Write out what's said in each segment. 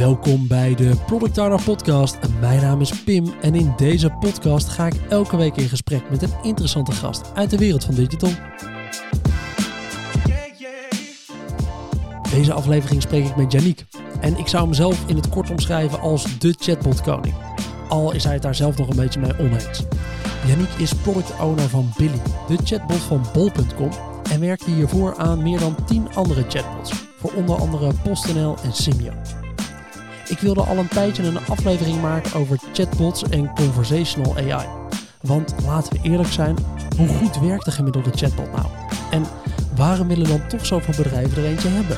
Welkom bij de Product Owner Podcast. Mijn naam is Pim en in deze podcast ga ik elke week in gesprek met een interessante gast uit de wereld van digital. Deze aflevering spreek ik met Yannick en ik zou hem zelf in het kort omschrijven als de chatbot-koning. Al is hij het daar zelf nog een beetje mee oneens. Yannick is product owner van Billy, de chatbot van bol.com en werkte hiervoor aan meer dan 10 andere chatbots, voor onder andere PostNL en Simio. Ik wilde al een tijdje een aflevering maken over chatbots en conversational AI. Want laten we eerlijk zijn, hoe goed werkt de gemiddelde chatbot nou? En waarom willen dan toch zoveel bedrijven er eentje hebben?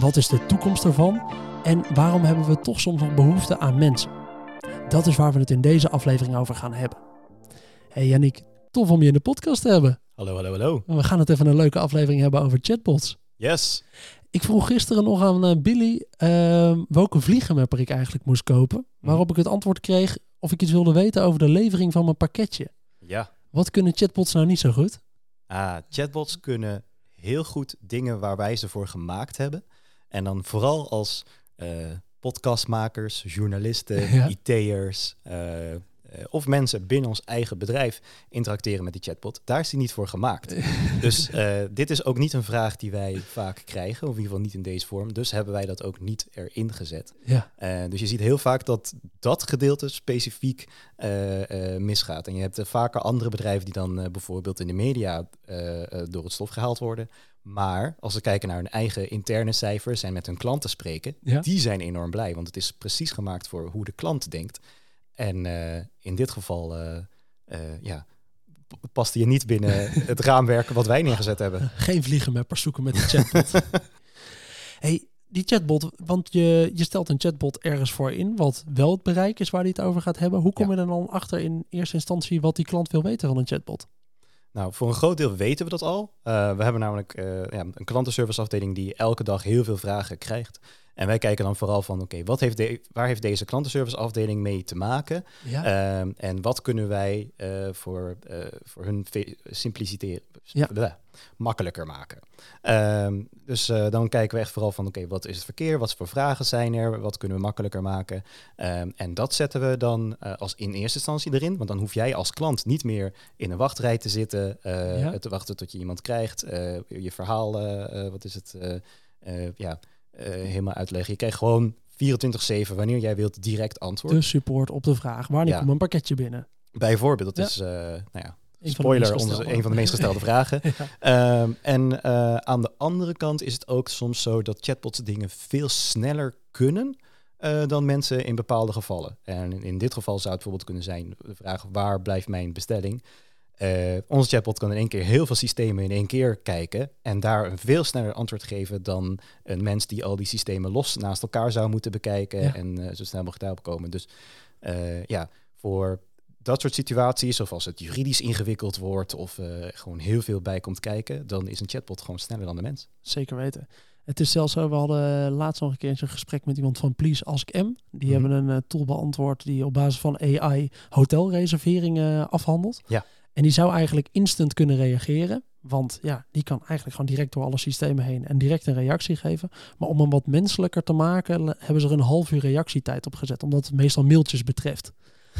Wat is de toekomst ervan? En waarom hebben we toch soms nog behoefte aan mensen? Dat is waar we het in deze aflevering over gaan hebben. Hey Yannick, tof om je in de podcast te hebben. Hallo, hallo, hallo. We gaan het even een leuke aflevering hebben over chatbots. Yes. Ik vroeg gisteren nog aan uh, Billy uh, welke vliegenmapper ik eigenlijk moest kopen. Waarop ik het antwoord kreeg of ik iets wilde weten over de levering van mijn pakketje. Ja. Wat kunnen chatbots nou niet zo goed? Ah, chatbots kunnen heel goed dingen waar wij ze voor gemaakt hebben. En dan vooral als uh, podcastmakers, journalisten. IT'ers, uh, of mensen binnen ons eigen bedrijf interacteren met die chatbot. Daar is die niet voor gemaakt. dus uh, dit is ook niet een vraag die wij vaak krijgen, of in ieder geval niet in deze vorm. Dus hebben wij dat ook niet erin gezet. Ja. Uh, dus je ziet heel vaak dat dat gedeelte specifiek misgaat. En je hebt vaker andere bedrijven die dan bijvoorbeeld in de media door het stof gehaald worden. Maar als we kijken naar hun eigen interne cijfers en met hun klanten spreken, Ja. die zijn enorm blij. Want het is precies gemaakt voor hoe de klant denkt. En uh, in dit geval, uh, uh, ja, paste je niet binnen het raamwerk wat wij neergezet hebben. Geen vliegenmappers zoeken met een chatbot. hey, die chatbot, want je, je stelt een chatbot ergens voor in, wat wel het bereik is waar hij het over gaat hebben. Hoe kom Ja. je er dan achter in eerste instantie wat die klant wil weten van een chatbot? Nou, voor een groot deel weten we dat al. Uh, we hebben namelijk uh, ja, een klantenserviceafdeling die elke dag heel veel vragen krijgt. En wij kijken dan vooral van, oké, wat heeft de, waar heeft deze klantenserviceafdeling mee te maken? Ja. Um, en wat kunnen wij uh, voor, voor hun simpliciteit Ja. makkelijker maken? Um, dus dan kijken we echt vooral van, oké, wat is het verkeer? Wat voor vragen zijn er? Wat kunnen we makkelijker maken? Um, en dat zetten we dan als in eerste instantie erin. Want dan hoef jij als klant niet meer in een wachtrij te zitten, ja. te wachten tot je iemand krijgt. je verhaal, wat is het? ja, helemaal uitleggen. Je krijgt gewoon 24-7, wanneer jij wilt, direct antwoord. De support op de vraag, wanneer Ja. komt een pakketje binnen? Bijvoorbeeld, dat Ja. is, uh, nou ja, spoiler, onze, gestelde. een van de meest gestelde vragen. Um, en uh, aan de andere kant is het ook soms zo dat chatbots dingen veel sneller kunnen uh, dan mensen in bepaalde gevallen. En in dit geval zou het bijvoorbeeld kunnen zijn de vraag, waar blijft mijn bestelling? Uh, onze chatbot kan in één keer heel veel systemen in één keer kijken en daar een veel sneller antwoord geven dan een mens die al die systemen los naast elkaar zou moeten bekijken Ja. en uh, zo snel mogelijk daarop komen. Dus uh, ja, voor dat soort situaties, of als het juridisch ingewikkeld wordt of gewoon heel veel bij komt kijken, dan is een chatbot gewoon sneller dan de mens. Zeker weten. Het is zelfs zo, we hadden laatst nog een keer een gesprek met iemand van Please Ask M. Die Mhm. hebben een tool beantwoord die op basis van AI hotelreserveringen afhandelt. Ja. En die zou eigenlijk instant kunnen reageren. Want ja, die kan eigenlijk gewoon direct door alle systemen heen en direct een reactie geven. Maar om hem wat menselijker te maken, hebben ze er een half uur reactietijd op gezet. Omdat het meestal mailtjes betreft.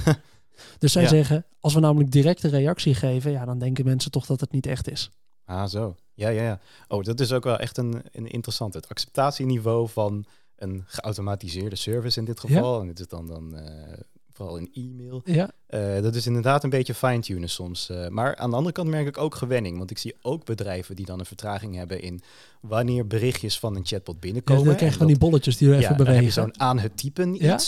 dus zij Ja. zeggen, als we namelijk direct een reactie geven, ja, dan denken mensen toch dat het niet echt is. Ah, zo. Ja, ja, ja. Oh, dat is ook wel echt een, een interessant. Het acceptatieniveau van een geautomatiseerde service in dit geval. En dit is dan, dan uh, vooral in e-mail. Ja. Uh, dat is inderdaad een beetje fine-tunen soms. Uh, maar aan de andere kant merk ik ook gewenning. Want ik zie ook bedrijven die dan een vertraging hebben in wanneer berichtjes van een chatbot binnenkomen. Ja, dan krijg je van die bolletjes die er ja, even dan bewegen. heb je zo'n aan het typen Ja.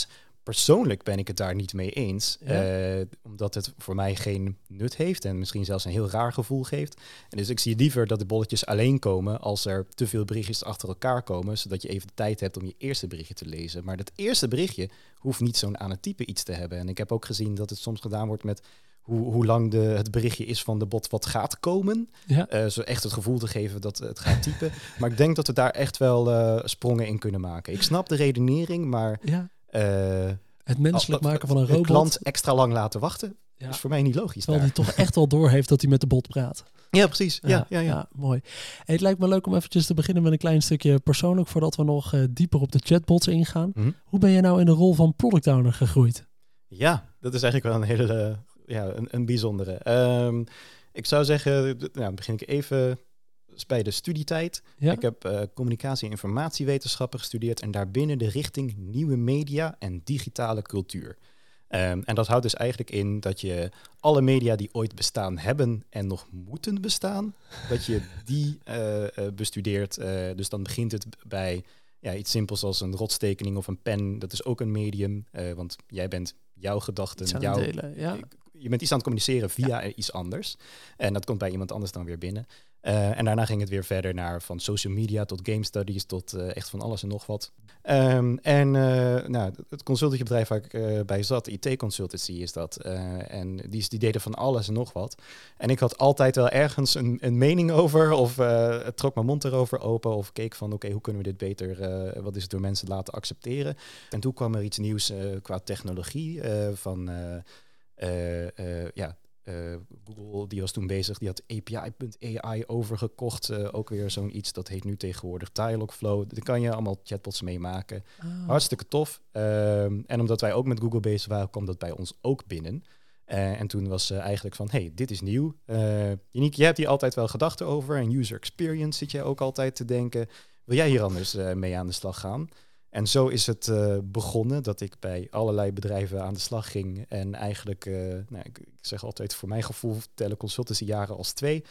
Persoonlijk ben ik het daar niet mee eens. Ja. Uh, omdat het voor mij geen nut heeft en misschien zelfs een heel raar gevoel geeft. En dus ik zie liever dat de bolletjes alleen komen als er te veel berichtjes achter elkaar komen. Zodat je even de tijd hebt om je eerste berichtje te lezen. Maar dat eerste berichtje hoeft niet zo'n aan het typen iets te hebben. En ik heb ook gezien dat het soms gedaan wordt met hoe, hoe lang de, het berichtje is van de bot wat gaat komen. Ja. Uh, zo echt het gevoel te geven dat het gaat typen. maar ik denk dat we daar echt wel uh, sprongen in kunnen maken. Ik snap de redenering, maar... Ja. Uh, Het menselijk maken van een de robot. klant extra lang laten wachten Ja. is voor mij niet logisch. Terwijl hij toch echt wel door heeft dat hij met de bot praat. Ja, precies. Ja, ja, ja. mooi. Hey, het lijkt me leuk om eventjes te beginnen met een klein stukje persoonlijk, voordat we nog eh, dieper op de chatbots ingaan. Mhm. Hoe ben je nou in de rol van product owner gegroeid? Ja, dat is eigenlijk wel een hele, eh, ja, een, een bijzondere. Ehm, ik zou zeggen, nou, begin ik even bij de studietijd. Ja? Ik heb eh, communicatie- en informatiewetenschappen gestudeerd en daarbinnen de richting nieuwe media en digitale cultuur. Ehm, en dat houdt dus eigenlijk in dat je alle media die ooit bestaan hebben en nog moeten bestaan, dat je die eh, eh, bestudeert. Dus dan begint het bij ja, iets simpels als een rotstekening of een pen. Dat is ook een medium, want jij bent jouw gedachten, jouw, delen, ja. je bent iets aan het communiceren via iets anders. En dat komt bij iemand anders dan weer binnen. Eh, en daarna ging het weer verder naar van social media tot game studies tot eh, echt van alles en nog wat. Ehm, en eh, nou, het consultancybedrijf waar ik bij zat, IT Consultancy is dat. en die, die deden van alles en nog wat. En ik had altijd wel ergens een, een mening over of trok mijn mond erover open of keek van oké, hoe kunnen we dit beter, wat is het door mensen laten accepteren. En toen kwam er iets nieuws qua technologie van... ja, eh, Google die was toen bezig, die had API.ai overgekocht. eh, ook weer zo'n iets, dat heet nu tegenwoordig Dialogflow. Daar kan je allemaal chatbots mee maken. Ah, Hartstikke tof. Ehm, en omdat wij ook met Google bezig waren, kwam dat bij ons ook binnen. Eh, en toen was eh, eigenlijk van, hey, dit is nieuw. Janiek, jij hebt hier altijd wel gedachten over. En user experience zit jij ook altijd te denken. Wil jij hier anders mee aan de slag gaan? En zo is het eh, begonnen dat ik bij allerlei bedrijven aan de slag ging. En eigenlijk, eh, nou, ik, zeg altijd voor mijn gevoel, tellen consultancy jaren als twee.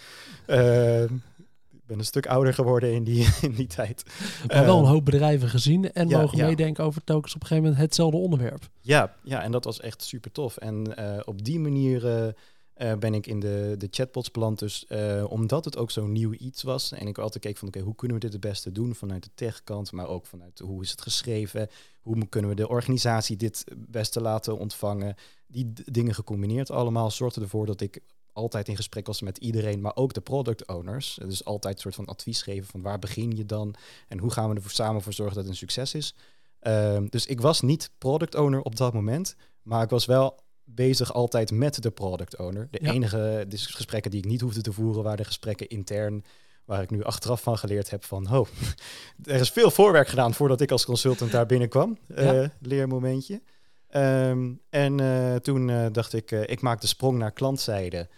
Eh, ik ben een stuk ouder geworden in die, in die tijd. maar wel een Eh, hoop bedrijven gezien en ja, mogen ja. meedenken over telkens op een gegeven moment hetzelfde onderwerp. Ja, ja, en dat was echt super tof. En eh, op die manier eh, ben ik in de, de chatbots beland. Dus eh, omdat het ook zo'n nieuw iets was. En ik altijd keek van oké, hoe kunnen we dit het beste doen vanuit de techkant, maar ook vanuit hoe is het geschreven? Hoe kunnen we de organisatie dit het beste laten ontvangen? Die dingen gecombineerd allemaal zorgde ervoor dat ik altijd in gesprek was met iedereen, maar ook de product owners. Dus altijd een soort van advies geven van waar begin je dan en hoe gaan we er samen voor zorgen dat het een succes is. Ehm, dus ik was niet product owner op dat moment, maar ik was wel bezig altijd met de product owner. De Ja. enige dus gesprekken die ik niet hoefde te voeren waren de gesprekken intern, waar ik nu achteraf van geleerd heb van, oh, er is veel voorwerk gedaan voordat ik als consultant daar binnenkwam. Ja. Eh, leermomentje. Ehm, en eh, toen eh, dacht ik, ik maak de sprong naar klantzijde.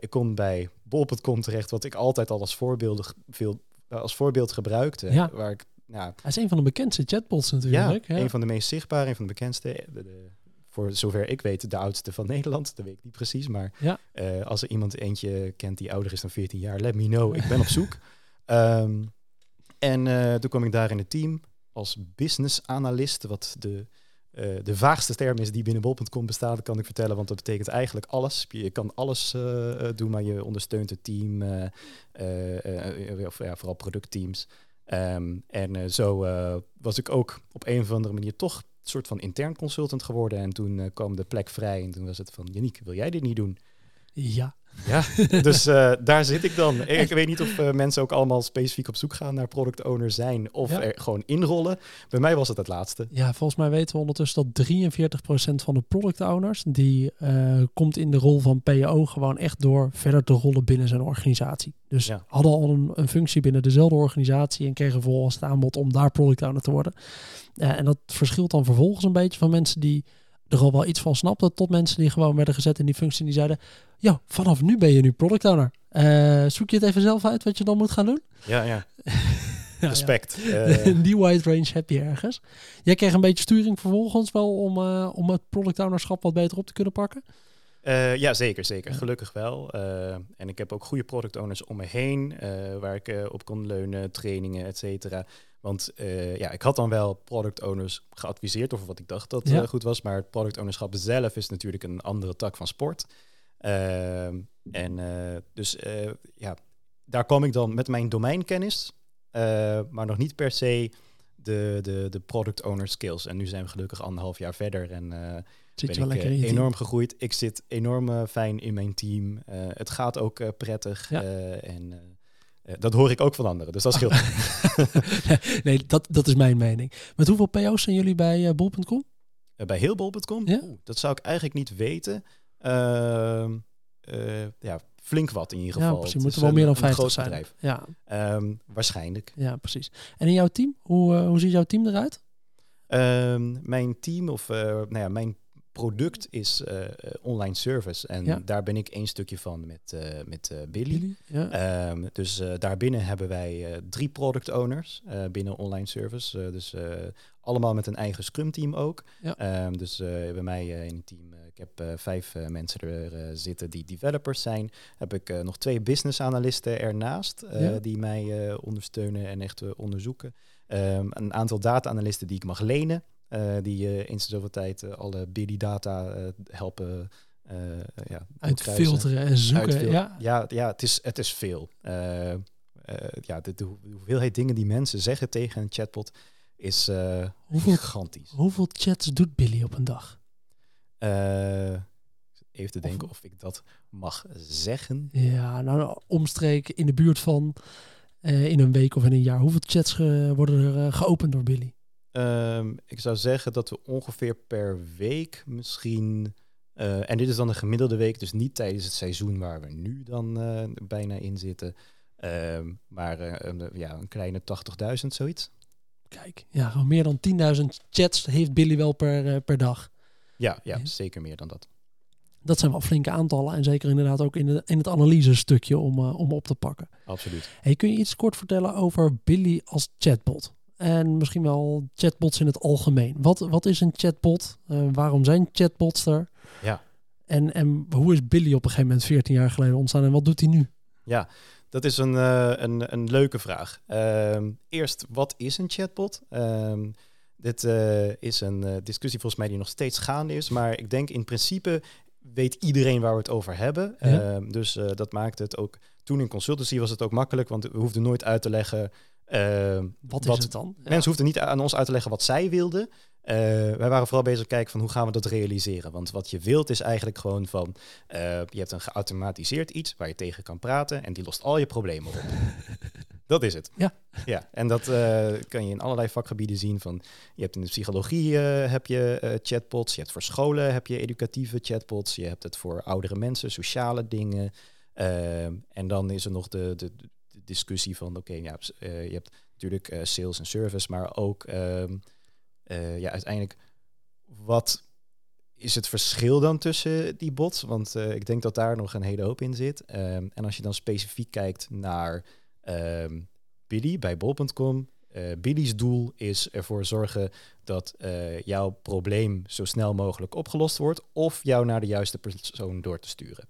Ik kom bij bol.com terecht, wat ik altijd al als voorbeeld, veel, als voorbeeld gebruikte. Ja. Waar ik, nou, Hij is een van de bekendste chatbots natuurlijk. ja, Ja, een van de meest zichtbare, een van de bekendste. De, de- voor zover ik weet, de oudste van Nederland. Dat weet ik niet precies. Maar Ja. eh, als er iemand eentje kent die ouder is dan 14 jaar, let me know. Ik ben op zoek. Ehm, en eh, toen kwam ik daar in het team als business analyst, wat de, eh, de vaagste term is die binnen bol.com bestaat, kan ik vertellen. Want dat betekent eigenlijk alles. Je kan alles doen, maar je ondersteunt het team. of ja, vooral productteams. Ehm, en zo was ik ook op een of andere manier toch soort van intern consultant geworden. En toen eh, kwam de plek vrij en toen was het van, Janiek, wil jij dit niet doen? Ja. Ja, dus eh, daar zit ik dan. Ik weet niet of eh, mensen ook allemaal specifiek op zoek gaan naar product owner zijn of Ja. er gewoon inrollen. Bij mij was het het laatste. Ja, volgens mij weten we ondertussen dat 43% van de product owners, die eh, komt in de rol van PO gewoon echt door verder te rollen binnen zijn organisatie. Dus Ja. hadden al een, een functie binnen dezelfde organisatie en kregen vervolgens het aanbod om daar product owner te worden. En dat verschilt dan vervolgens een beetje van mensen die er al wel iets van snapten, tot mensen die gewoon werden gezet in die functie die zeiden, ja, vanaf nu ben je nu product owner. Eh, zoek je het even zelf uit wat je dan moet gaan doen? Ja, ja. Ja, Respect. Eh, die wide range heb je ergens. Jij kreeg een beetje sturing vervolgens wel om, eh, om het product ownerschap wat beter op te kunnen pakken. Eh, ja, zeker, zeker. Ja. Gelukkig wel. En ik heb ook goede product owners om me heen, waar ik op kon leunen, trainingen, et cetera. Want eh, ja, ik had dan wel product owners geadviseerd over wat ik dacht dat Ja. eh, goed was, maar het product ownerschap zelf is natuurlijk een andere tak van sport. Ehm, en eh, dus ja, daar kwam ik dan met mijn domeinkennis, maar nog niet per se de, de, de product owner skills. En nu zijn we gelukkig anderhalf jaar verder en Zit ben ik team. enorm gegroeid. Ik zit enorm fijn in mijn team. Het gaat ook prettig. Ja. en dat hoor ik ook van anderen. Dus dat scheelt. nee, dat, dat is mijn mening. Met hoeveel PO's zijn jullie bij eh, bol.com? Eh, bij heelbol.com? Ja. Oeh, dat zou ik eigenlijk niet weten. Ehm, eh, ja, flink wat in ieder Ja, geval. precies. Het Moeten is wel meer dan een 50 groot zijn. bedrijf. Ja, Ehm, waarschijnlijk. ja, precies. En in jouw team? Hoe, eh, hoe ziet jouw team eruit? Ehm, mijn team of eh, nou ja, mijn product is eh, eh, online service. En Ja. daar ben ik één stukje van met, eh, met Billy. Ja. Ehm, dus daarbinnen hebben wij drie product owners binnen online service. Dus allemaal met een eigen scrum team ook. Ja. Ehm, dus bij mij in het team, ik heb vijf mensen er zitten die developers zijn. Heb ik nog twee business analisten ernaast die mij ondersteunen en echt onderzoeken. Ehm, een aantal data-analysten die ik mag lenen. Eh, die eh eens in zoveel tijd eh, alle Billy data helpen ja. Uitfilteren en zoeken. Uitfil- Ja. ja, ja het, is, het is veel. Ja, de, de hoe- de hoeveelheid dingen die mensen zeggen tegen een chatbot is Hoeveel, gigantisch. hoeveel chats doet Billy op een dag? Even te Of- denken of ik dat mag zeggen. Ja, nou, omstreken in de buurt van in een week of in een jaar. Hoeveel chats worden er geopend door Billy? Ehm, ik zou zeggen dat we ongeveer per week misschien... eh, en dit is dan een gemiddelde week, dus niet tijdens het seizoen waar we nu dan eh, bijna in zitten. Ehm, maar eh, een, ja, een kleine 80.000, zoiets. Kijk, ja, gewoon meer dan 10.000 chats heeft Billy wel per, per dag. Ja, ja, Ja. zeker meer dan dat. Dat zijn wel flinke aantallen. En zeker inderdaad ook in, de, in het analyse stukje om, om op te pakken. Absoluut. Hey, kun je iets kort vertellen over Billy als chatbot? En misschien wel chatbots in het algemeen. Wat, wat is een chatbot? Eh, waarom zijn chatbots er? Ja. En, en hoe is Billy op een gegeven moment 14 jaar geleden ontstaan en wat doet hij nu? Ja, dat is een, eh, een, een leuke vraag. Ehm, eerst, wat is een chatbot? Ehm, dit eh, is een eh, discussie volgens mij die nog steeds gaande is. Maar ik denk in principe weet iedereen waar we het over hebben. Ja. Ehm, dus dat maakt het ook... Toen in consultancy was het ook makkelijk, want we hoefden nooit uit te leggen... ehm, Wat, Wat- is het dan? Ja. Mensen hoefden niet aan ons uit te leggen wat zij wilden. Eh, wij waren vooral bezig te kijken van hoe gaan we dat realiseren. Want wat je wilt is eigenlijk gewoon van... eh, je hebt een geautomatiseerd iets waar je tegen kan praten... en die lost al je problemen op. dat is het. Ja. ja en dat eh, kan je in allerlei vakgebieden zien. Van, je hebt in de psychologie heb je chatbots. Je hebt voor scholen heb je educatieve chatbots. Je hebt het voor oudere mensen, sociale dingen. Ehm, en dan is er nog de, de discussie van... oké, ja, eh, je hebt natuurlijk eh, sales en service... maar ook ehm, eh, ja, uiteindelijk... wat is het verschil dan tussen die bots? Want ik denk dat daar nog een hele hoop in zit. Ehm, en als je dan specifiek kijkt naar ehm, Billy bij bol.com. eh Billy's doel is ervoor zorgen dat jouw probleem zo snel mogelijk opgelost wordt. Of jou naar de juiste persoon door te sturen.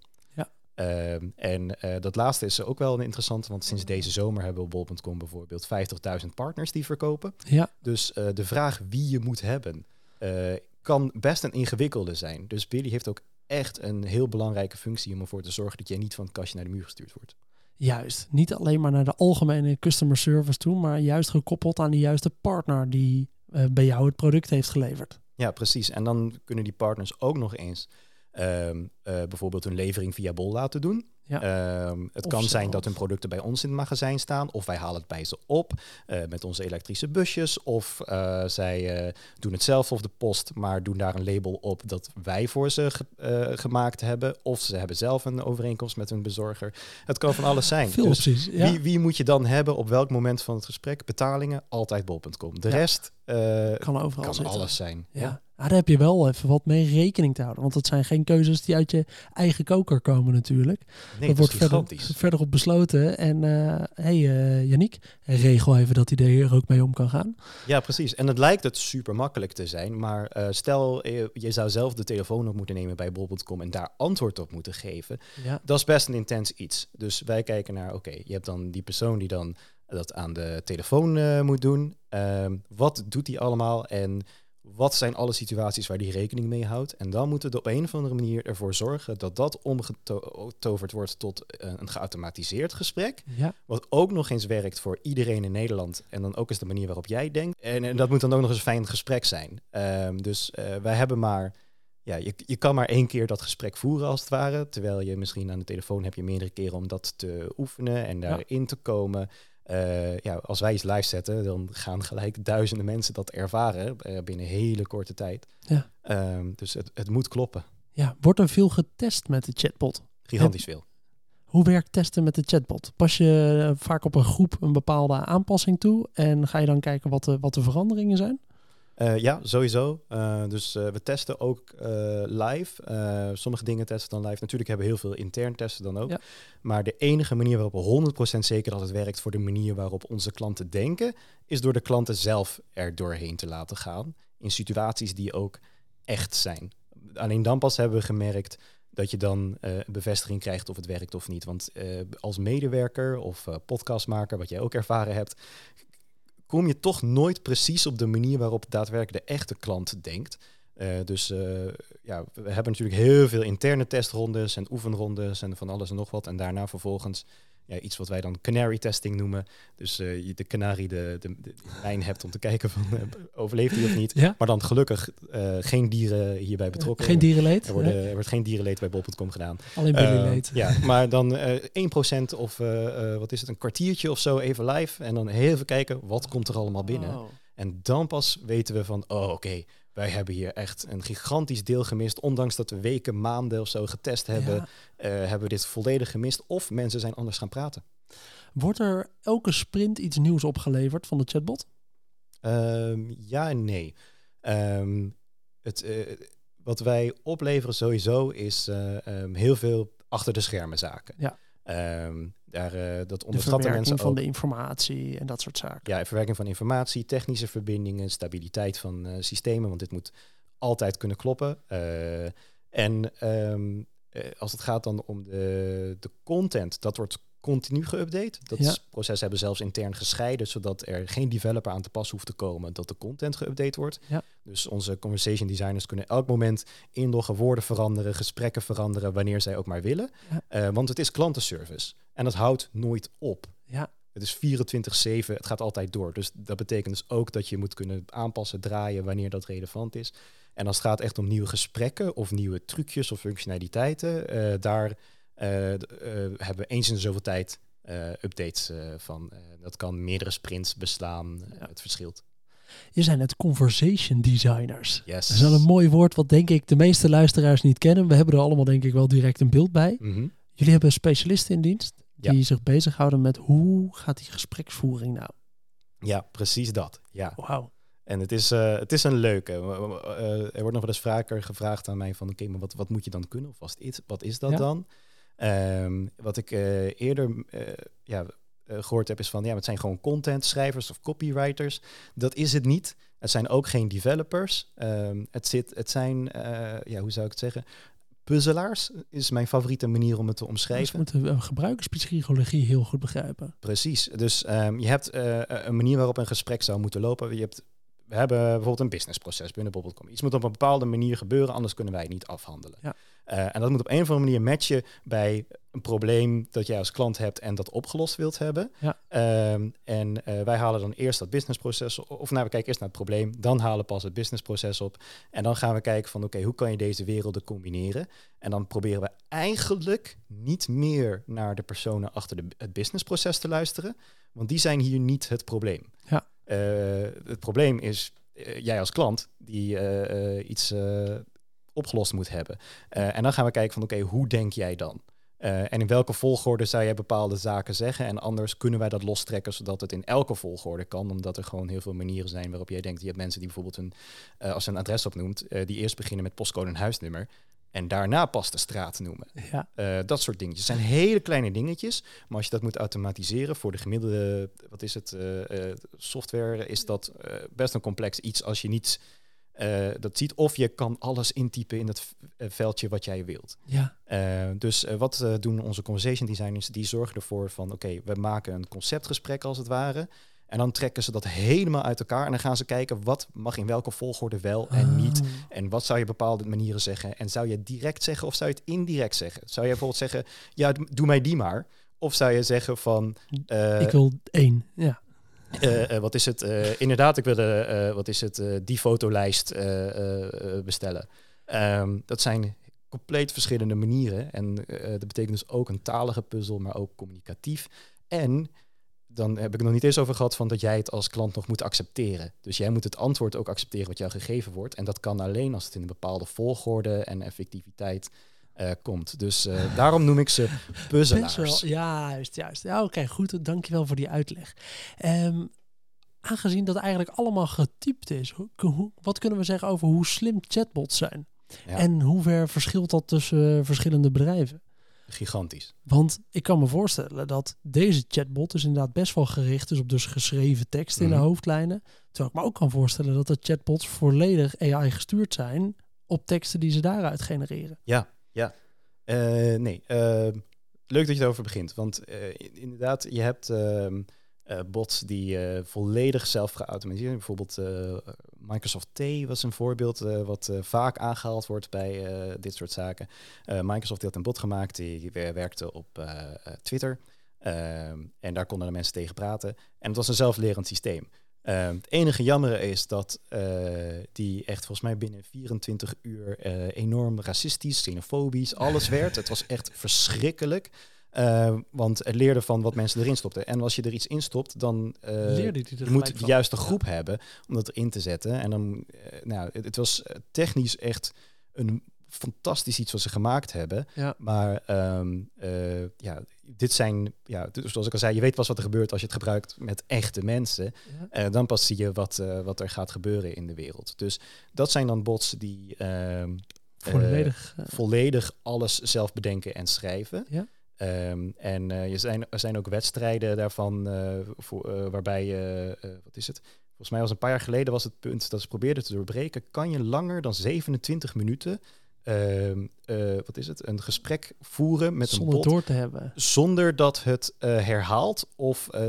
Ehm, en eh, dat laatste is ook wel een interessante, want sinds deze zomer hebben we op bol.com bijvoorbeeld 50.000 partners die verkopen. Ja, Dus eh, de vraag wie je moet hebben eh, kan best een ingewikkelde zijn. Dus Billy heeft ook echt een heel belangrijke functie om ervoor te zorgen dat jij niet van het kastje naar de muur gestuurd wordt. juist. Niet alleen maar naar de algemene customer service toe, maar juist gekoppeld aan de juiste partner die bij jou het product heeft geleverd. Ja, precies. En dan kunnen die partners ook nog eens ehm, eh, bijvoorbeeld hun levering via Bol laten doen. Ja. Ehm, het Of kan zijn dat hun producten bij ons in het magazijn staan, of wij halen het bij ze op eh, met onze elektrische busjes, of eh, zij doen het zelf of de post, maar doen daar een label op dat wij voor ze ge- gemaakt hebben, of ze hebben zelf een overeenkomst met hun bezorger. Het kan van alles zijn. Veel Dus opties. Ja. wie, wie moet je dan hebben op welk moment van het gesprek? Betalingen, altijd bol.com. De Ja. rest kan overal kan alles zijn. Ja. Ah, daar heb je wel even wat mee rekening te houden. Want het zijn geen keuzes die uit je eigen koker komen natuurlijk. Nee, dat dat wordt verder, op besloten. En hé hey, eh, Yannick, regel even dat hij er ook mee om kan gaan. Ja, precies. En het lijkt het super makkelijk te zijn, maar eh, stel je zou zelf de telefoon op moeten nemen bij bol.com en daar antwoord op moeten geven. Ja. Dat is best een intens iets. Dus wij kijken naar, oké, je hebt dan die persoon die dan dat aan de telefoon moet doen. Ehm, wat doet die allemaal en wat zijn alle situaties waar die rekening mee houdt? En dan moeten we op een of andere manier ervoor zorgen dat dat omgetoverd wordt tot eh, een geautomatiseerd gesprek. ja. Wat ook nog eens werkt voor iedereen in Nederland. En dan ook eens de manier waarop jij denkt. En, en dat moet dan ook nog eens een fijn gesprek zijn. Ehm, dus eh, wij hebben maar. Ja, je, je kan maar één keer dat gesprek voeren als het ware. Terwijl je misschien aan de telefoon heb je meerdere keren om dat te oefenen en daarin te komen. Eh, ja, als wij iets live zetten, dan gaan gelijk duizenden mensen dat ervaren eh, binnen hele korte tijd. Ja. Ehm, dus het, het moet kloppen. Ja, wordt er veel getest met de chatbot? Gigantisch veel. Hoe werkt testen met de chatbot? Pas je eh, vaak op een groep een bepaalde aanpassing toe en ga je dan kijken wat de, wat de veranderingen zijn? Uh, ja, sowieso. Uh, dus uh, we testen ook live. sommige dingen testen dan live. Natuurlijk hebben we heel veel intern testen dan ook. Ja. Maar de enige manier waarop we 100% zeker dat het werkt voor de manier waarop onze klanten denken, is door de klanten zelf er doorheen te laten gaan. In situaties die ook echt zijn. Alleen dan pas hebben we gemerkt dat je dan uh, bevestiging krijgt of het werkt of niet. Want uh, als medewerker of uh, podcastmaker, wat jij ook ervaren hebt, kom je toch nooit precies op de manier waarop daadwerkelijk de echte klant denkt. dus ja, we hebben natuurlijk heel veel interne testrondes en oefenrondes en van alles en nog wat. En daarna vervolgens ja, iets wat wij dan canary testing noemen. Dus uh, je de kanarie de, de, de, lijn hebt om te kijken van uh, overleeft hij of niet. Ja? Maar dan gelukkig uh, geen dieren hierbij betrokken. Geen dierenleed? Er, worden, er wordt geen dierenleed bij bol.com gedaan. Alleen billyleed. ja, maar dan 1% of wat is het, een kwartiertje of zo even live. En dan heel even kijken, wat komt er allemaal binnen. Oh. En dan pas weten we van, oh oké, okay, wij hebben hier echt een gigantisch deel gemist. Ondanks dat we weken, maanden of zo getest hebben, ja. uh, hebben we dit volledig gemist. Of mensen zijn anders gaan praten. Wordt er elke sprint iets nieuws opgeleverd van de chatbot? Um, ja en nee. Um, het, uh, wat wij opleveren sowieso is uh, um, heel veel achter de schermen zaken. Ja. Daar, uh, dat onderschatten mensen van de informatie en dat soort zaken. Ja, verwerking van informatie, technische verbindingen, stabiliteit van uh, systemen, want dit moet altijd kunnen kloppen. Uh, en um, als het gaat dan om de, de content, dat wordt continu geüpdate. Dat ja. proces hebben zelfs intern gescheiden, zodat er geen developer aan te pas hoeft te komen dat de content geüpdate wordt. Ja. Dus onze conversation designers kunnen elk moment inloggen, woorden veranderen, gesprekken veranderen, wanneer zij ook maar willen. Ja. Uh, want het is klantenservice en dat houdt nooit op. Ja. Het is 24-7, het gaat altijd door. Dus dat betekent dus ook dat je moet kunnen aanpassen, draaien wanneer dat relevant is. En als het gaat echt om nieuwe gesprekken of nieuwe trucjes of functionaliteiten, uh, daar hebben we eens in zoveel tijd uh, updates van. dat kan meerdere sprints beslaan. Ja. Het verschilt. Je zijn het conversation designers. Yes. Dat is wel een mooi woord wat denk ik de meeste luisteraars niet kennen. We hebben er allemaal denk ik wel direct een beeld bij. Mm -hmm. Jullie hebben specialisten in dienst die ja. zich bezighouden met hoe gaat die gespreksvoering nou? Ja, precies dat. Ja. Wauw. En het is, uh, het is een leuke. Uh, er wordt nog wel eens vaker gevraagd aan mij van... oké, okay, maar wat, wat moet je dan kunnen? Of was het, wat is dat ja. dan? Um, wat ik uh, eerder uh, ja, uh, gehoord heb is van ja, het zijn gewoon content schrijvers of copywriters. Dat is het niet. Het zijn ook geen developers. Um, het, zit, het zijn, ja, hoe zou ik het zeggen? Puzzelaars is mijn favoriete manier om het te omschrijven. Dus we moeten gebruikerspsychologie heel goed begrijpen. Precies. Dus um, je hebt een manier waarop een gesprek zou moeten lopen. Je hebt we hebben bijvoorbeeld een businessproces binnen Bobbel.com. Iets moet op een bepaalde manier gebeuren, anders kunnen wij het niet afhandelen. Ja. Uh, en dat moet op een of andere manier matchen bij een probleem dat jij als klant hebt en dat opgelost wilt hebben. Ja. Um, en uh, wij halen dan eerst dat businessproces, of nou, we kijken eerst naar het probleem, dan halen pas het businessproces op. En dan gaan we kijken van, oké, okay, hoe kan je deze werelden combineren? En dan proberen we eigenlijk niet meer naar de personen achter de, het businessproces te luisteren, want die zijn hier niet het probleem. Ja. Uh, het probleem is uh, jij als klant die iets opgelost moet hebben. en dan gaan we kijken van oké, okay, hoe denk jij dan? en in welke volgorde zou jij bepaalde zaken zeggen? En anders kunnen wij dat lostrekken zodat het in elke volgorde kan. Omdat er gewoon heel veel manieren zijn waarop jij denkt. Je hebt mensen die bijvoorbeeld een, als ze een adres opnoemt, die eerst beginnen met postcode en huisnummer. En daarna pas de straat noemen. Ja. Uh, dat soort dingetjes. Het zijn hele kleine dingetjes. Maar als je dat moet automatiseren voor de gemiddelde, wat is het, uh, uh, software, is dat best een complex iets als je niet dat ziet. Of je kan alles intypen in het veldje wat jij wilt. Ja. dus wat doen onze conversation designers? Die zorgen ervoor van, oké, okay, we maken een conceptgesprek als het ware. En dan trekken ze dat helemaal uit elkaar. En dan gaan ze kijken wat mag in welke volgorde wel en Oh. niet. En wat zou je bepaalde manieren zeggen. En zou je direct zeggen of zou je het indirect zeggen? Zou je bijvoorbeeld zeggen, ja, doe mij die maar. Of zou je zeggen van... Ik wil één, ja. Uh, uh, wat is het? Uh, inderdaad, ik wil de, wat is het, die fotolijst bestellen. Um, dat zijn compleet verschillende manieren. En dat betekent dus ook een talige puzzel, maar ook communicatief. En dan heb ik het nog niet eens over gehad van dat jij het als klant nog moet accepteren. Dus jij moet het antwoord ook accepteren wat jou gegeven wordt. En dat kan alleen als het in een bepaalde volgorde en effectiviteit eh, komt. Dus eh, daarom noem ik ze puzzelaars. Ja, juist, juist. Ja, oké, goed. Dankjewel voor die uitleg. Ehm, aangezien dat eigenlijk allemaal getypt is, hoe- wat kunnen we zeggen over hoe slim chatbots zijn? Ja. En hoe ver verschilt dat tussen eh, verschillende bedrijven? Gigantisch. Want ik kan me voorstellen dat deze chatbot dus inderdaad best wel gericht is op dus geschreven tekst in de Mhm. hoofdlijnen. Terwijl ik me ook kan voorstellen dat de chatbots volledig AI gestuurd zijn op teksten die ze daaruit genereren. Ja, ja. Eh, nee, eh, leuk dat je erover begint. Want eh, in- inderdaad, je hebt ehm, eh, bots die volledig zelf geautomatiseerd zijn. Bijvoorbeeld Microsoft T was een voorbeeld wat vaak aangehaald wordt bij dit soort zaken. Microsoft had een bot gemaakt die wer- werkte op Twitter. Ehm, en daar konden de mensen tegen praten. En het was een zelflerend systeem. Ehm, het enige jammere is dat eh, die echt volgens mij binnen 24 uur eh, enorm racistisch, xenofobisch, alles werd. Het was echt verschrikkelijk. Eh, want het leerde van wat mensen erin stopten. En als je er iets in stopt, dan eh, moet de juiste Ja. groep hebben om dat erin te zetten. En dan, nou, het, het was technisch echt een fantastisch iets wat ze gemaakt hebben. Ja. Maar ehm, eh, ja, dit zijn, ja, zoals ik al zei, je weet pas wat er gebeurt als je het gebruikt met echte mensen. Ja. Eh, dan pas zie je wat, eh, wat er gaat gebeuren in de wereld. Dus dat zijn dan bots die ehm, Volledig. volledig alles zelf bedenken en schrijven. Ja. Ehm, en je zijn, er zijn ook wedstrijden daarvan voor, waarbij je, wat is het? Volgens mij was een paar jaar geleden was het punt dat ze probeerden te doorbreken. Kan je langer dan 27 minuten, ehm, eh, wat is het, een gesprek voeren met zonder een bot door te hebben. zonder dat het eh, herhaalt of eh,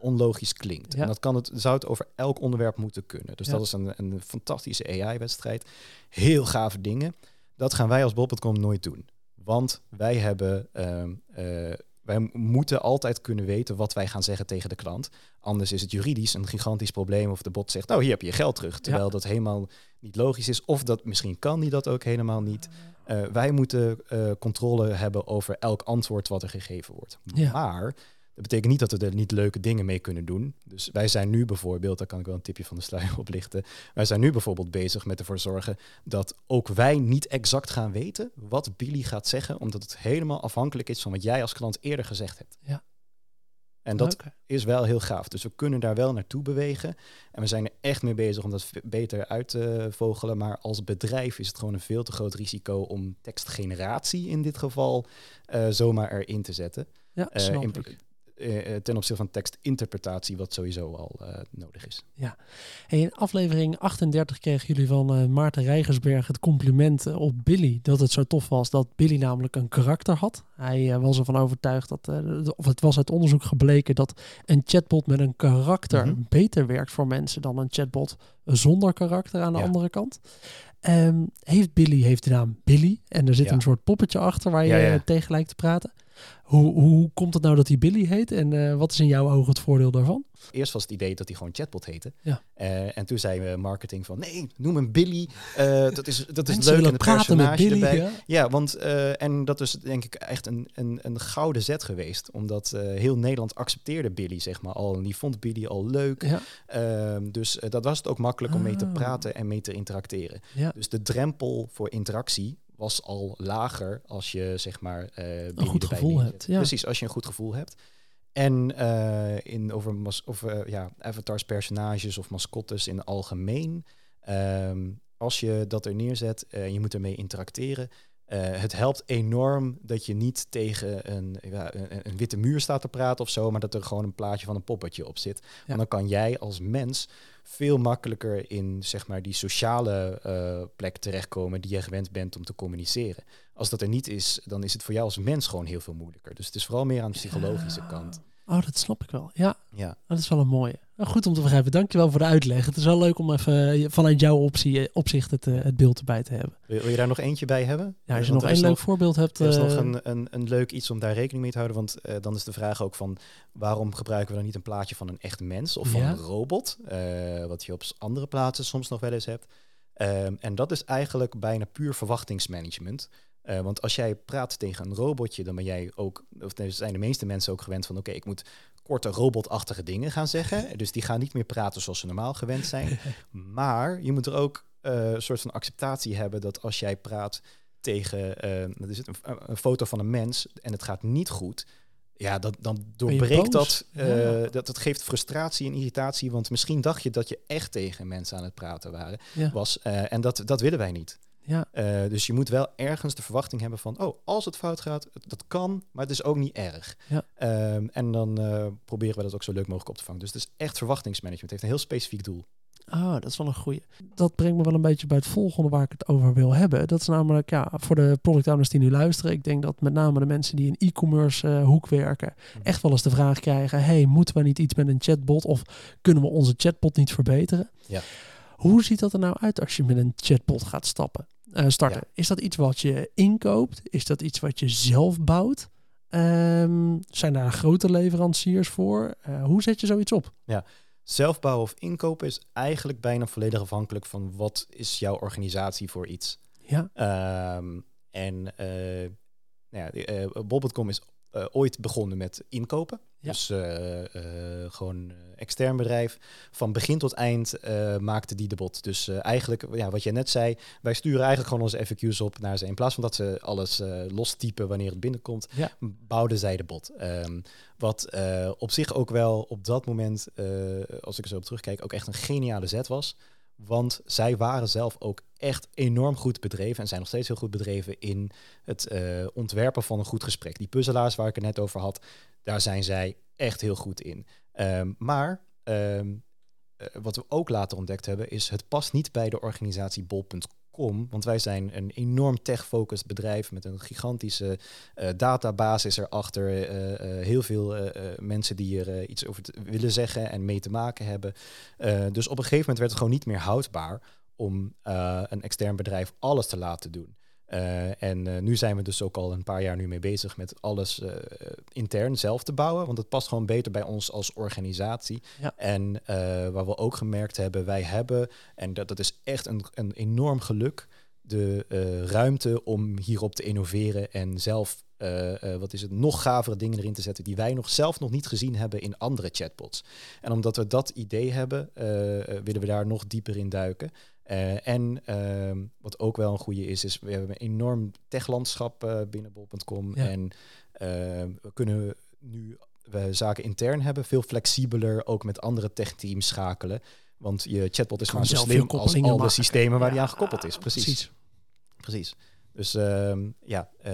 onlogisch klinkt. Ja. En dat kan het, zou het over elk onderwerp moeten kunnen. Dus Ja. dat is een, een fantastische AI-wedstrijd. Heel gave dingen. Dat gaan wij als Bob.com nooit doen. Want wij hebben... ehm, eh, wij moeten altijd kunnen weten wat wij gaan zeggen tegen de klant. Anders is het juridisch een gigantisch probleem of de bot zegt, nou hier heb je je geld terug. Terwijl dat helemaal niet logisch is. Of dat misschien kan die dat ook helemaal niet. Eh, wij moeten eh, controle hebben over elk antwoord wat er gegeven wordt. Ja. Maar dat betekent niet dat we er niet leuke dingen mee kunnen doen. Dus wij zijn nu bijvoorbeeld, daar kan ik wel een tipje van de sluier oplichten. Wij zijn nu bijvoorbeeld bezig met ervoor zorgen dat ook wij niet exact gaan weten wat Billy gaat zeggen, omdat het helemaal afhankelijk is van wat jij als klant eerder gezegd hebt. Ja. En dat is wel heel gaaf. Dus we kunnen daar wel naartoe bewegen. En we zijn er echt mee bezig om dat beter uit te vogelen. Maar als bedrijf is het gewoon een veel te groot risico om tekstgeneratie in dit geval eh, zomaar erin te zetten. Ja, in- eh, ten opzichte van tekstinterpretatie, wat sowieso al eh, nodig is. Hey, in aflevering 38 kregen jullie van eh, Maarten Rijgersberg het compliment eh, op Billy. Dat het zo tof was dat Billy namelijk een karakter had. Hij eh, was ervan overtuigd dat, eh, of het was uit onderzoek gebleken dat een chatbot met een karakter Mhm. beter werkt voor mensen dan een chatbot zonder karakter aan de Ja. andere kant. Ehm, heeft Billy heeft de naam Billy en er zit Ja. een soort poppetje achter waar je Ja, ja. eh, tegen lijkt te praten. Hoe, hoe komt het nou dat hij Billy heet en eh, wat is in jouw ogen het voordeel daarvan? Eerst was het idee dat hij gewoon chatbot heette. Ja. Eh, en toen zei we marketing van nee, noem hem Billy. Eh, dat is, dat is leuk en met personage Billy. erbij. Ja? Ja, want eh, en dat is denk ik echt een, een, een gouden zet geweest. Omdat eh, heel Nederland accepteerde Billy, zeg maar, al. En die vond Billy al leuk. Ja, Ehm, dus eh, dat was het ook makkelijk om mee te Ah. praten en mee te interacteren. ja. Dus de drempel voor interactie was al lager als je zeg maar eh Billy goed gevoel hebt, ja. Precies, als je een goed gevoel hebt. En eh, in over mas of, eh, ja, avatars, personages of mascottes in het algemeen. ehm, als je dat er neerzet en je moet ermee interacteren. het helpt enorm dat je niet tegen een, ja, een, een witte muur staat te praten of zo, maar dat er gewoon een plaatje van een poppetje op zit. Want dan kan jij als mens veel makkelijker in zeg maar, die sociale eh, plek terechtkomen die je gewend bent om te communiceren. Als dat er niet is, dan is het voor jou als mens gewoon heel veel moeilijker. Dus het is vooral meer aan de psychologische kant. Oh, dat snap ik wel. Ja, Ja, dat is wel een mooie. Nou, goed om te begrijpen. Dankjewel voor de uitleg. Het is wel leuk om even eh, vanuit jouw optie, eh, opzicht het, eh, het beeld erbij te hebben. wil, je daar nog eentje bij hebben? Ja, als je Want nog één leuk voorbeeld hebt. Er is nog een, een, een leuk iets om daar rekening mee te houden. Want dan is de vraag ook van waarom gebruiken we dan niet een plaatje van een echt mens of van Ja. een robot? wat je op andere plaatsen soms nog wel eens hebt. Ehm, en dat is eigenlijk bijna puur verwachtingsmanagement. Eh, want als jij praat tegen een robotje, dan ben jij ook, of zijn de meeste mensen ook gewend van oké, ik moet korte robotachtige dingen gaan zeggen. Dus die gaan niet meer praten zoals ze normaal gewend zijn. maar je moet er ook eh, een soort van acceptatie hebben dat als jij praat tegen uh, dat is het, een, een, foto van een mens en het gaat niet goed. Ja, dat, dan doorbreekt dat. Uh, ja. dat. Het geeft frustratie en irritatie. Want misschien dacht je dat je echt tegen mensen aan het praten waren, ja. was. en dat, dat willen wij niet. Ja. Uh, dus je moet wel ergens de verwachting hebben van, oh, als het fout gaat, dat kan, maar het is ook niet erg. Ja. Um, en dan uh, proberen we dat ook zo leuk mogelijk op te vangen. Dus het is echt verwachtingsmanagement. Het heeft een heel specifiek doel. Ah, dat is wel een goeie. Dat brengt me wel een beetje bij het volgende waar ik het over wil hebben. Dat is namelijk, ja, voor de product owners die nu luisteren. Ik denk dat met name de mensen die in e-commerce uh, hoek werken, mm. echt wel eens de vraag krijgen: hey, moeten we niet iets met een chatbot of kunnen we onze chatbot niet verbeteren? Ja. Hoe ziet dat er nou uit als je met een chatbot gaat stappen? Uh, starten. Ja. Is dat iets wat je inkoopt? Is dat iets wat je zelf bouwt? Um, zijn daar grote leveranciers voor? Uh, hoe zet je zoiets op? Ja, zelfbouwen of inkopen is eigenlijk bijna volledig afhankelijk van wat is jouw organisatie voor iets. Ja. Um, en uh, nou ja, uh, Bob.com is uh, ooit begonnen met inkopen. Ja. Dus uh, uh, gewoon extern bedrijf. Van begin tot eind maakte die de bot. Dus eigenlijk, ja, wat je net zei, wij sturen eigenlijk gewoon onze FAQ's op naar ze. In plaats van dat ze alles los typen wanneer het binnenkomt, ja. bouwden zij de bot. Um, wat op zich ook wel op dat moment, als ik er zo op terugkijk, ook echt een geniale zet was. Want zij waren zelf ook echt enorm goed bedreven en zijn nog steeds heel goed bedreven in het uh, ontwerpen van een goed gesprek. Die puzzelaars waar ik het net over had, daar zijn zij echt heel goed in. Um, maar um, uh, wat we ook later ontdekt hebben, is het past niet bij de organisatie bol.com want wij zijn een enorm tech-focused bedrijf met een gigantische uh, database erachter. Uh, heel veel mensen die er iets over willen zeggen en mee te maken hebben. dus op een gegeven moment werd het gewoon niet meer houdbaar om een extern bedrijf alles te laten doen. Uh, en uh, nu zijn we dus ook al een paar jaar nu mee bezig met alles uh, intern zelf te bouwen. Want het past gewoon beter bij ons als organisatie. Ja. En waar we ook gemerkt hebben, wij hebben, en dat, dat is echt een, een enorm geluk, de ruimte om hierop te innoveren en zelf, wat is het, nog gavere dingen erin te zetten die wij nog zelf nog niet gezien hebben in andere chatbots. En omdat we dat idee hebben, willen we daar nog dieper in duiken. Uh, en uh, wat ook wel een goede is, is we hebben een enorm techlandschap uh, binnen bol.com. Ja. En ehm, we kunnen nu we zaken intern hebben, veel flexibeler ook met andere techteams schakelen. Want je chatbot is gewoon zo slim als al de systemen waar ja, die aan gekoppeld is. Precies. Precies. precies. Dus ehm, ja, uh,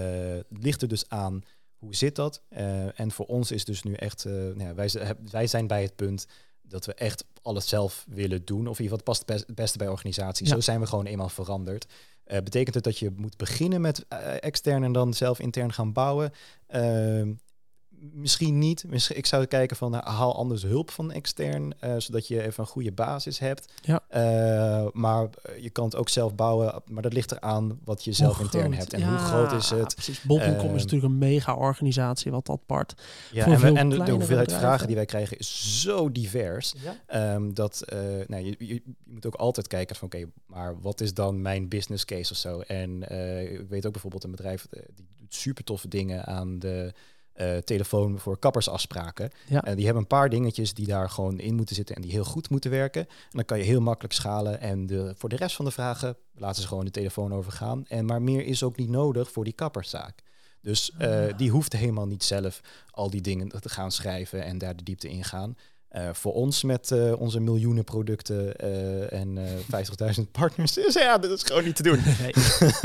het ligt er dus aan hoe zit dat. En voor ons is dus nu echt, nou ja, wij, wij zijn bij het punt dat we echt alles zelf willen doen. Of in ieder geval het past het beste bij organisaties. Zo zijn we gewoon eenmaal veranderd. Uh, betekent het dat je moet beginnen met uh, extern en dan zelf intern gaan bouwen? Uh, misschien niet. Misschien, ik zou kijken van nou, haal anders hulp van extern, uh, zodat je even een goede basis hebt. Ja. Uh, maar je kan het ook zelf bouwen, maar dat ligt eraan wat je zelf intern hebt en ja, hoe groot is het. Precies. Bol.com uh, is natuurlijk een mega organisatie wat dat part. Ja, en, we, en de, de hoeveelheid bedrijven. vragen die wij krijgen is zo divers ja. um, dat nou, je, je, je, moet ook altijd kijken van oké, okay, maar wat is dan mijn business case of zo? En ik weet ook bijvoorbeeld een bedrijf die doet super toffe dingen aan de uh, telefoon voor kappersafspraken. Ja. En die hebben een paar dingetjes die daar gewoon in moeten zitten en die heel goed moeten werken. En dan kan je heel makkelijk schalen. En de, voor de rest van de vragen laten ze gewoon de telefoon overgaan. En maar meer is ook niet nodig voor die kapperszaak. Dus uh, ah. die hoeft helemaal niet zelf al die dingen te gaan schrijven en daar de diepte in gaan. Uh, voor ons met uh, onze miljoenen producten uh, en 50.000 partners, is ja, dat is gewoon niet te doen. Nee.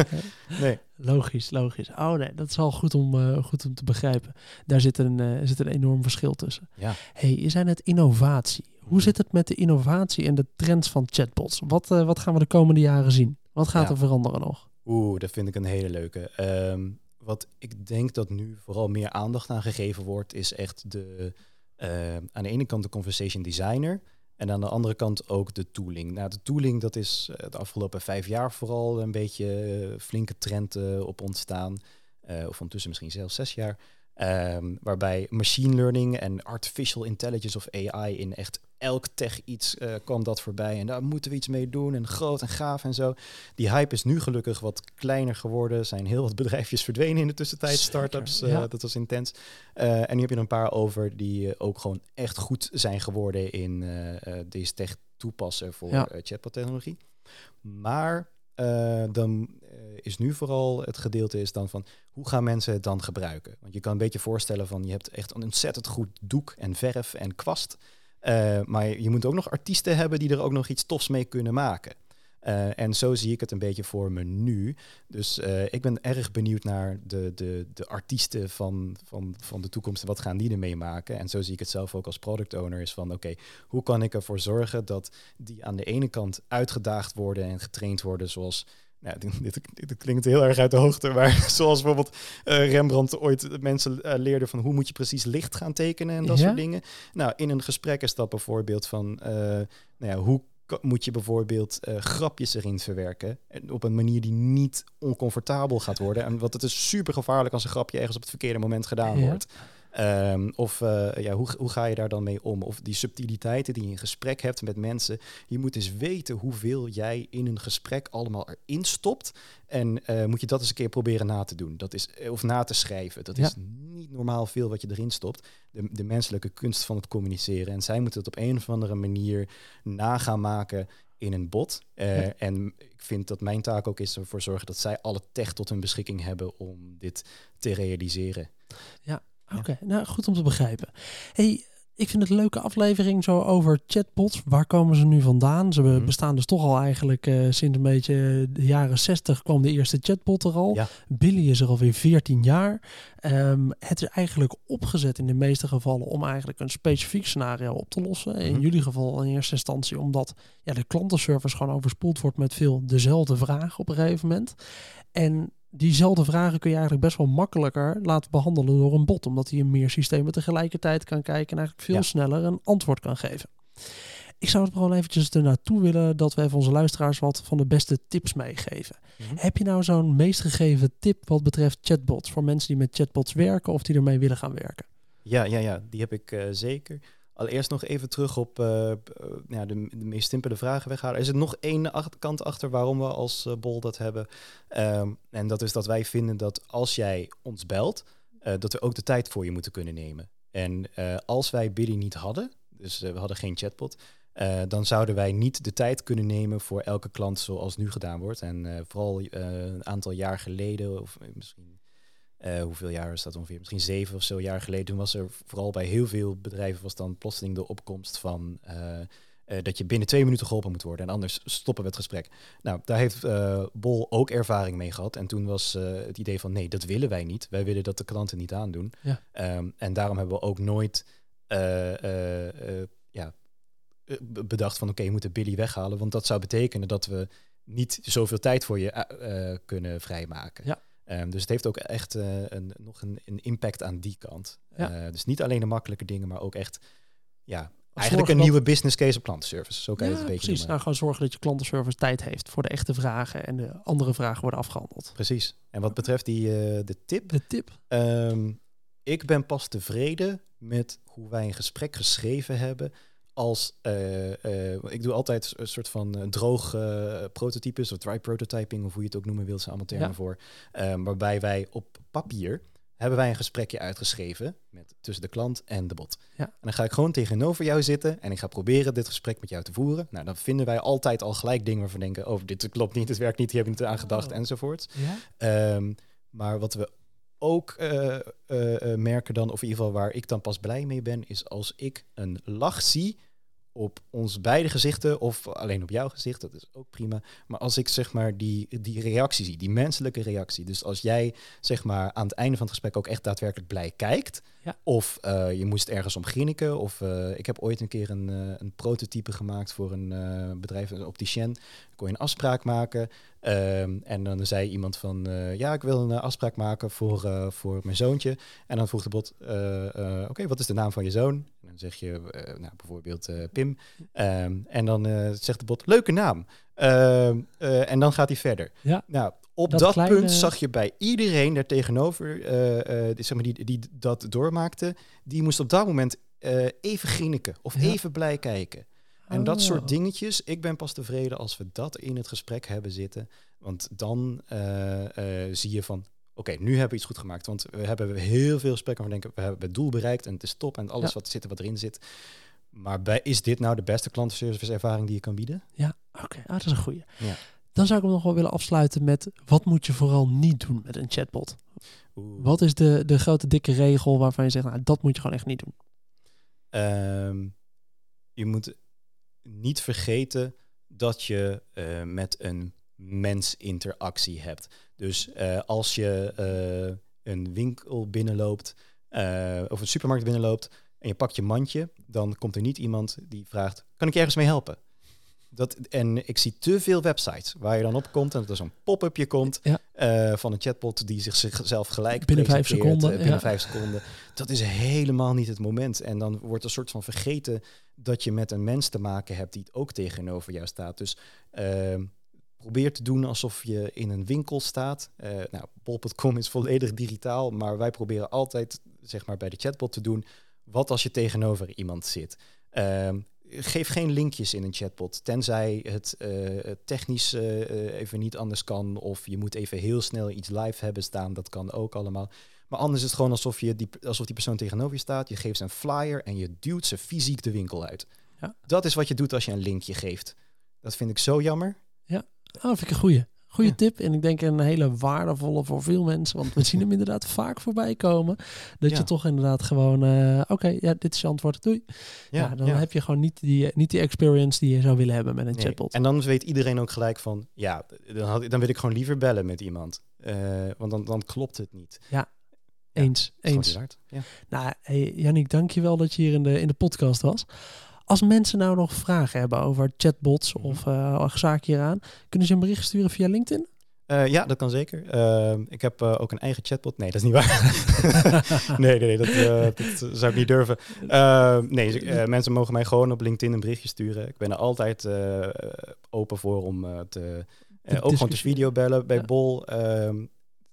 nee. Logisch, logisch. Oh nee, dat is wel goed om, goed om te begrijpen. Daar zit een, zit een enorm verschil tussen. Ja. hey, je zei net innovatie. Hoe zit het met de innovatie en de trends van chatbots? Wat, wat gaan we de komende jaren zien? Wat gaat ja. er veranderen nog? Oeh, dat vind ik een hele leuke. Um, wat ik denk dat nu vooral meer aandacht aan gegeven wordt, is echt de uh, aan de ene kant de conversation designer en aan de andere kant ook de tooling. Nou, de tooling, dat is uh, de afgelopen vijf jaar vooral een beetje uh, flinke trend op ontstaan. of ondertussen misschien zelfs zes jaar. Um, waarbij machine learning en artificial intelligence of AI in echt elk tech iets uh, kwam dat voorbij. En daar moeten we iets mee doen. En groot en gaaf en zo. Die hype is nu gelukkig wat kleiner geworden. Er zijn heel wat bedrijfjes verdwenen in de tussentijd. Startups, uh, dat was intens. Uh, en nu heb je er een paar over die ook gewoon echt goed zijn geworden in deze tech toepassen voor ja. chatbot technologie. Maar uh, dan uh, is nu vooral het gedeelte is dan van hoe gaan mensen het dan gebruiken? Want je kan een beetje voorstellen van je hebt echt een ontzettend goed doek en verf en kwast. Uh, maar je moet ook nog artiesten hebben die er ook nog iets tofs mee kunnen maken. Uh, en zo zie ik het een beetje voor me nu. Dus uh, ik ben erg benieuwd naar de, de, de artiesten van, van, van de toekomst. Wat gaan die ermee maken? En zo zie ik het zelf ook als product owner. Is van oké, hoe kan ik ervoor zorgen dat die aan de ene kant uitgedaagd worden en getraind worden zoals nou, dit, dit, dit, klinkt heel erg uit de hoogte, maar zoals bijvoorbeeld uh, Rembrandt ooit mensen uh, leerde van hoe moet je precies licht gaan tekenen en dat Ja? soort dingen. Nou, in een gesprek is dat bijvoorbeeld van, uh, nou ja, hoe moet je bijvoorbeeld eh, grapjes erin verwerken en op een manier die niet oncomfortabel gaat worden. En want het is super gevaarlijk als een grapje ergens op het verkeerde moment gedaan Ja. wordt. Ehm, of eh, ja, hoe, hoe ga je daar dan mee om? Of die subtiliteiten die je in gesprek hebt met mensen. Je moet eens weten hoeveel jij in een gesprek allemaal erin stopt. En eh, moet je dat eens een keer proberen na te doen. Dat is, eh, of na te schrijven. Dat Ja. is niet normaal veel wat je erin stopt. De, de menselijke kunst van het communiceren. En zij moeten het op een of andere manier na gaan maken in een bot. Ja. En ik vind dat mijn taak ook is ervoor zorgen dat zij alle tech tot hun beschikking hebben om dit te realiseren. Oké, nou goed om te begrijpen. Hey, ik vind het een leuke aflevering zo over chatbots. Waar komen ze nu vandaan? Ze Mhm. bestaan dus toch al eigenlijk eh, sinds een beetje de jaren 60 kwam de eerste chatbot er al. Ja. Billy is er alweer 14 jaar. Ehm, het is eigenlijk opgezet in de meeste gevallen om eigenlijk een specifiek scenario op te lossen. In Mhm. jullie geval in eerste instantie omdat ja, de klantenservice gewoon overspoeld wordt met veel dezelfde vragen op een gegeven moment. En diezelfde vragen kun je eigenlijk best wel makkelijker laten behandelen door een bot. Omdat hij in meer systemen tegelijkertijd kan kijken en eigenlijk veel Ja. sneller een antwoord kan geven. Ik zou het gewoon eventjes ernaartoe willen dat we even onze luisteraars wat van de beste tips meegeven. Mhm. Heb je nou zo'n meest gegeven tip wat betreft chatbots? Voor mensen die met chatbots werken of die ermee willen gaan werken? Ja, ja, ja, die heb ik eh, zeker. Allereerst nog even terug op eh, eh, ja, de, de meest simpele vragen weghalen. Er zit nog één kant achter waarom we als eh, Bol dat hebben. Ehm, en dat is dat wij vinden dat als jij ons belt, dat we ook de tijd voor je moeten kunnen nemen. En als wij Billy niet hadden, dus we hadden geen chatbot, dan zouden wij niet de tijd kunnen nemen voor elke klant zoals nu gedaan wordt. En vooral een aantal jaar geleden, of misschien eh, hoeveel jaar is dat ongeveer? Misschien zeven of zo jaar geleden. Toen was er vooral bij heel veel bedrijven was dan plotseling de opkomst van eh, eh, dat je binnen twee minuten geholpen moet worden. En anders stoppen we het gesprek. Nou, daar heeft Bol ook ervaring mee gehad. En toen was het idee van nee, dat willen wij niet. Wij willen dat de klanten niet aandoen. Ja. Ehm, en daarom hebben we ook nooit ja, bedacht van oké, je moet de Billy weghalen. Want dat zou betekenen dat we niet zoveel tijd voor je kunnen vrijmaken. Ja. Ehm, dus het heeft ook echt eh, een, nog een, een impact aan die kant. Ja. Eh, dus niet alleen de makkelijke dingen, maar ook echt ja, eigenlijk een dat- nieuwe business case op klantenservice. Zo kan je Ja, het een beetje precies. Nou, gewoon zorgen dat je klantenservice tijd heeft voor de echte vragen en de andere vragen worden afgehandeld. Precies. En wat betreft die, eh, de tip, De tip. Ehm, ik ben pas tevreden met hoe wij een gesprek geschreven hebben. Als eh, eh, ik doe altijd een soort van eh, droog eh, prototypes of dry prototyping of hoe je het ook noemen wilt, zijn allemaal termen Ja. voor. Ehm, waarbij wij op papier hebben wij een gesprekje uitgeschreven met tussen de klant en de bot. Ja. En dan ga ik gewoon tegenover jou zitten en ik ga proberen dit gesprek met jou te voeren. Nou, dan vinden wij altijd al gelijk dingen waarvan we denken, oh, dit klopt niet, dit werkt niet, hier heb je niet aan gedacht Oh. enzovoort. Ja? Ehm, maar wat we ook eh, eh, eh, merken dan, of in ieder geval waar ik dan pas blij mee ben, is als ik een lach zie op ons beide gezichten of alleen op jouw gezicht, dat is ook prima. Maar als ik zeg maar die, die reactie zie, die menselijke reactie. Dus als jij zeg maar aan het einde van het gesprek ook echt daadwerkelijk blij kijkt, Ja. of je moest ergens om grinniken, of ik heb ooit een keer een, een prototype gemaakt voor een bedrijf, een opticien. kon je een afspraak maken. Ehm, en dan zei iemand van, eh, ja, ik wil een eh, afspraak maken voor, eh, voor mijn zoontje. En dan vroeg de bot, oké, wat is de naam van je zoon? En dan zeg je nou, bijvoorbeeld Pim. Ehm, en dan zegt de bot, leuke naam. Ehm, eh, en dan gaat hij verder. Ja. Nou, op Dat dat, kleine- punt zag je bij iedereen daar tegenover, die, zeg maar, die, die dat doormaakte, die moest op dat moment even grinniken of Ja. even blij kijken. En dat Oh. soort dingetjes, ik ben pas tevreden als we dat in het gesprek hebben zitten. Want dan eh, eh, zie je van, oké, nu hebben we iets goed gemaakt. Want we hebben heel veel gesprekken we denken, we hebben het doel bereikt en het is top en alles Ja. wat zit wat erin zit. Maar bij, is dit nou de beste klantenservice ervaring die je kan bieden? Oké, ah, dat is een goeie. Ja. Dan zou ik hem nog wel willen afsluiten met wat moet je vooral niet doen met een chatbot? Oeh. Wat is de, de grote dikke regel waarvan je zegt, nou, dat moet je gewoon echt niet doen? Ehm, je moet niet vergeten dat je eh, met een mens interactie hebt. Dus eh, als je eh, een winkel binnenloopt of een supermarkt binnenloopt en je pakt je mandje, dan komt er niet iemand die vraagt: kan ik je ergens mee helpen? Dat, en ik zie te veel websites waar je dan op komt en dat er zo'n pop-upje komt Ja. eh, van een chatbot die zich- zichzelf gelijk Binnen vijf seconden, eh, binnen ja. vijf seconden. Dat is helemaal niet het moment. En dan wordt een soort van vergeten dat je met een mens te maken hebt die het ook tegenover jou staat. Dus ehm, probeer te doen alsof je in een winkel staat. Eh nou, bol.com is volledig digitaal, maar wij proberen altijd, zeg maar, bij de chatbot te doen. Wat als je tegenover iemand zit? Ehm, geef geen linkjes in een chatbot, tenzij het eh, technisch eh, eh, even niet anders kan. Of je moet even heel snel iets live hebben staan. Dat kan ook allemaal. Maar anders is het gewoon alsof, je die, alsof die persoon tegenover je staat. Je geeft ze een flyer en je duwt ze fysiek de winkel uit. Ja. Dat is wat je doet als je een linkje geeft. Dat vind ik zo jammer. Oh, vind ik een goeie. Goeie Ja. tip. En ik denk een hele waardevolle voor veel mensen. Want we zien hem inderdaad vaak voorbij komen. Dat Ja. je toch inderdaad gewoon... eh, Oké, ja, dit is je antwoord. Doei. Ja, dan heb je gewoon niet die, niet die experience die je zou willen hebben met een Nee. chatbot. En dan weet iedereen ook gelijk van, ja, dan, had, dan wil ik gewoon liever bellen met iemand. Eh, want dan, dan klopt het niet. Eens, gewoon eens. Ja. Nou, hey, Yannick, dankjewel dat je hier in de, in de podcast was. Als mensen nou nog vragen hebben over chatbots Mhm. of uh, zaken hieraan, kunnen ze een bericht sturen via LinkedIn? Eh, ja, dat kan zeker. Eh, ik heb eh, ook een eigen chatbot. Nee, dat is niet waar. nee, nee, nee dat, eh, dat zou ik niet durven. Eh, nee, eh, mensen mogen mij gewoon op LinkedIn een berichtje sturen. Ik ben er altijd eh, open voor om eh, te... Ook gewoon te discussiëren. video bellen bij Ja. Bol. Ehm,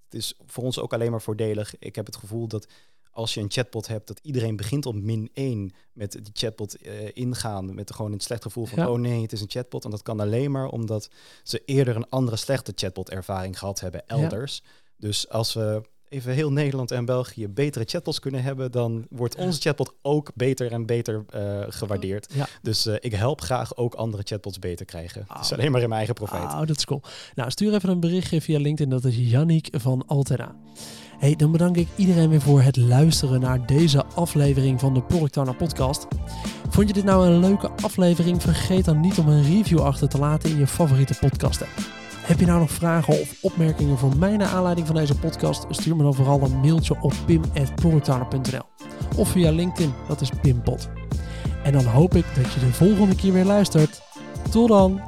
het is voor ons ook alleen maar voordelig. Ik heb het gevoel dat als je een chatbot hebt, dat iedereen begint op min 1 met die chatbot eh, ingaan. Met gewoon een slecht gevoel van, Ja. oh nee, het is een chatbot. En dat kan alleen maar omdat ze eerder een andere slechte chatbot-ervaring gehad hebben elders. Dus als we even heel Nederland en België betere chatbots kunnen hebben, dan wordt onze chatbot ook beter en beter eh, gewaardeerd. Ja. Dus eh, ik help graag ook andere chatbots beter krijgen. Het is Oh. alleen maar in mijn eigen profijt. Oh, dat is cool. Nou, stuur even een berichtje via LinkedIn. Dat is Yannick van Altera. Hey, dan bedank ik iedereen weer voor het luisteren naar deze aflevering van de Product Owner podcast. Vond je dit nou een leuke aflevering? Vergeet dan niet om een review achter te laten in je favoriete podcast app. Heb je nou nog vragen of opmerkingen voor mij naar aanleiding van deze podcast? Stuur me dan vooral een mailtje op pim.productowner.nl of via LinkedIn, dat is Pimpot. En dan hoop ik dat je de volgende keer weer luistert. Tot dan!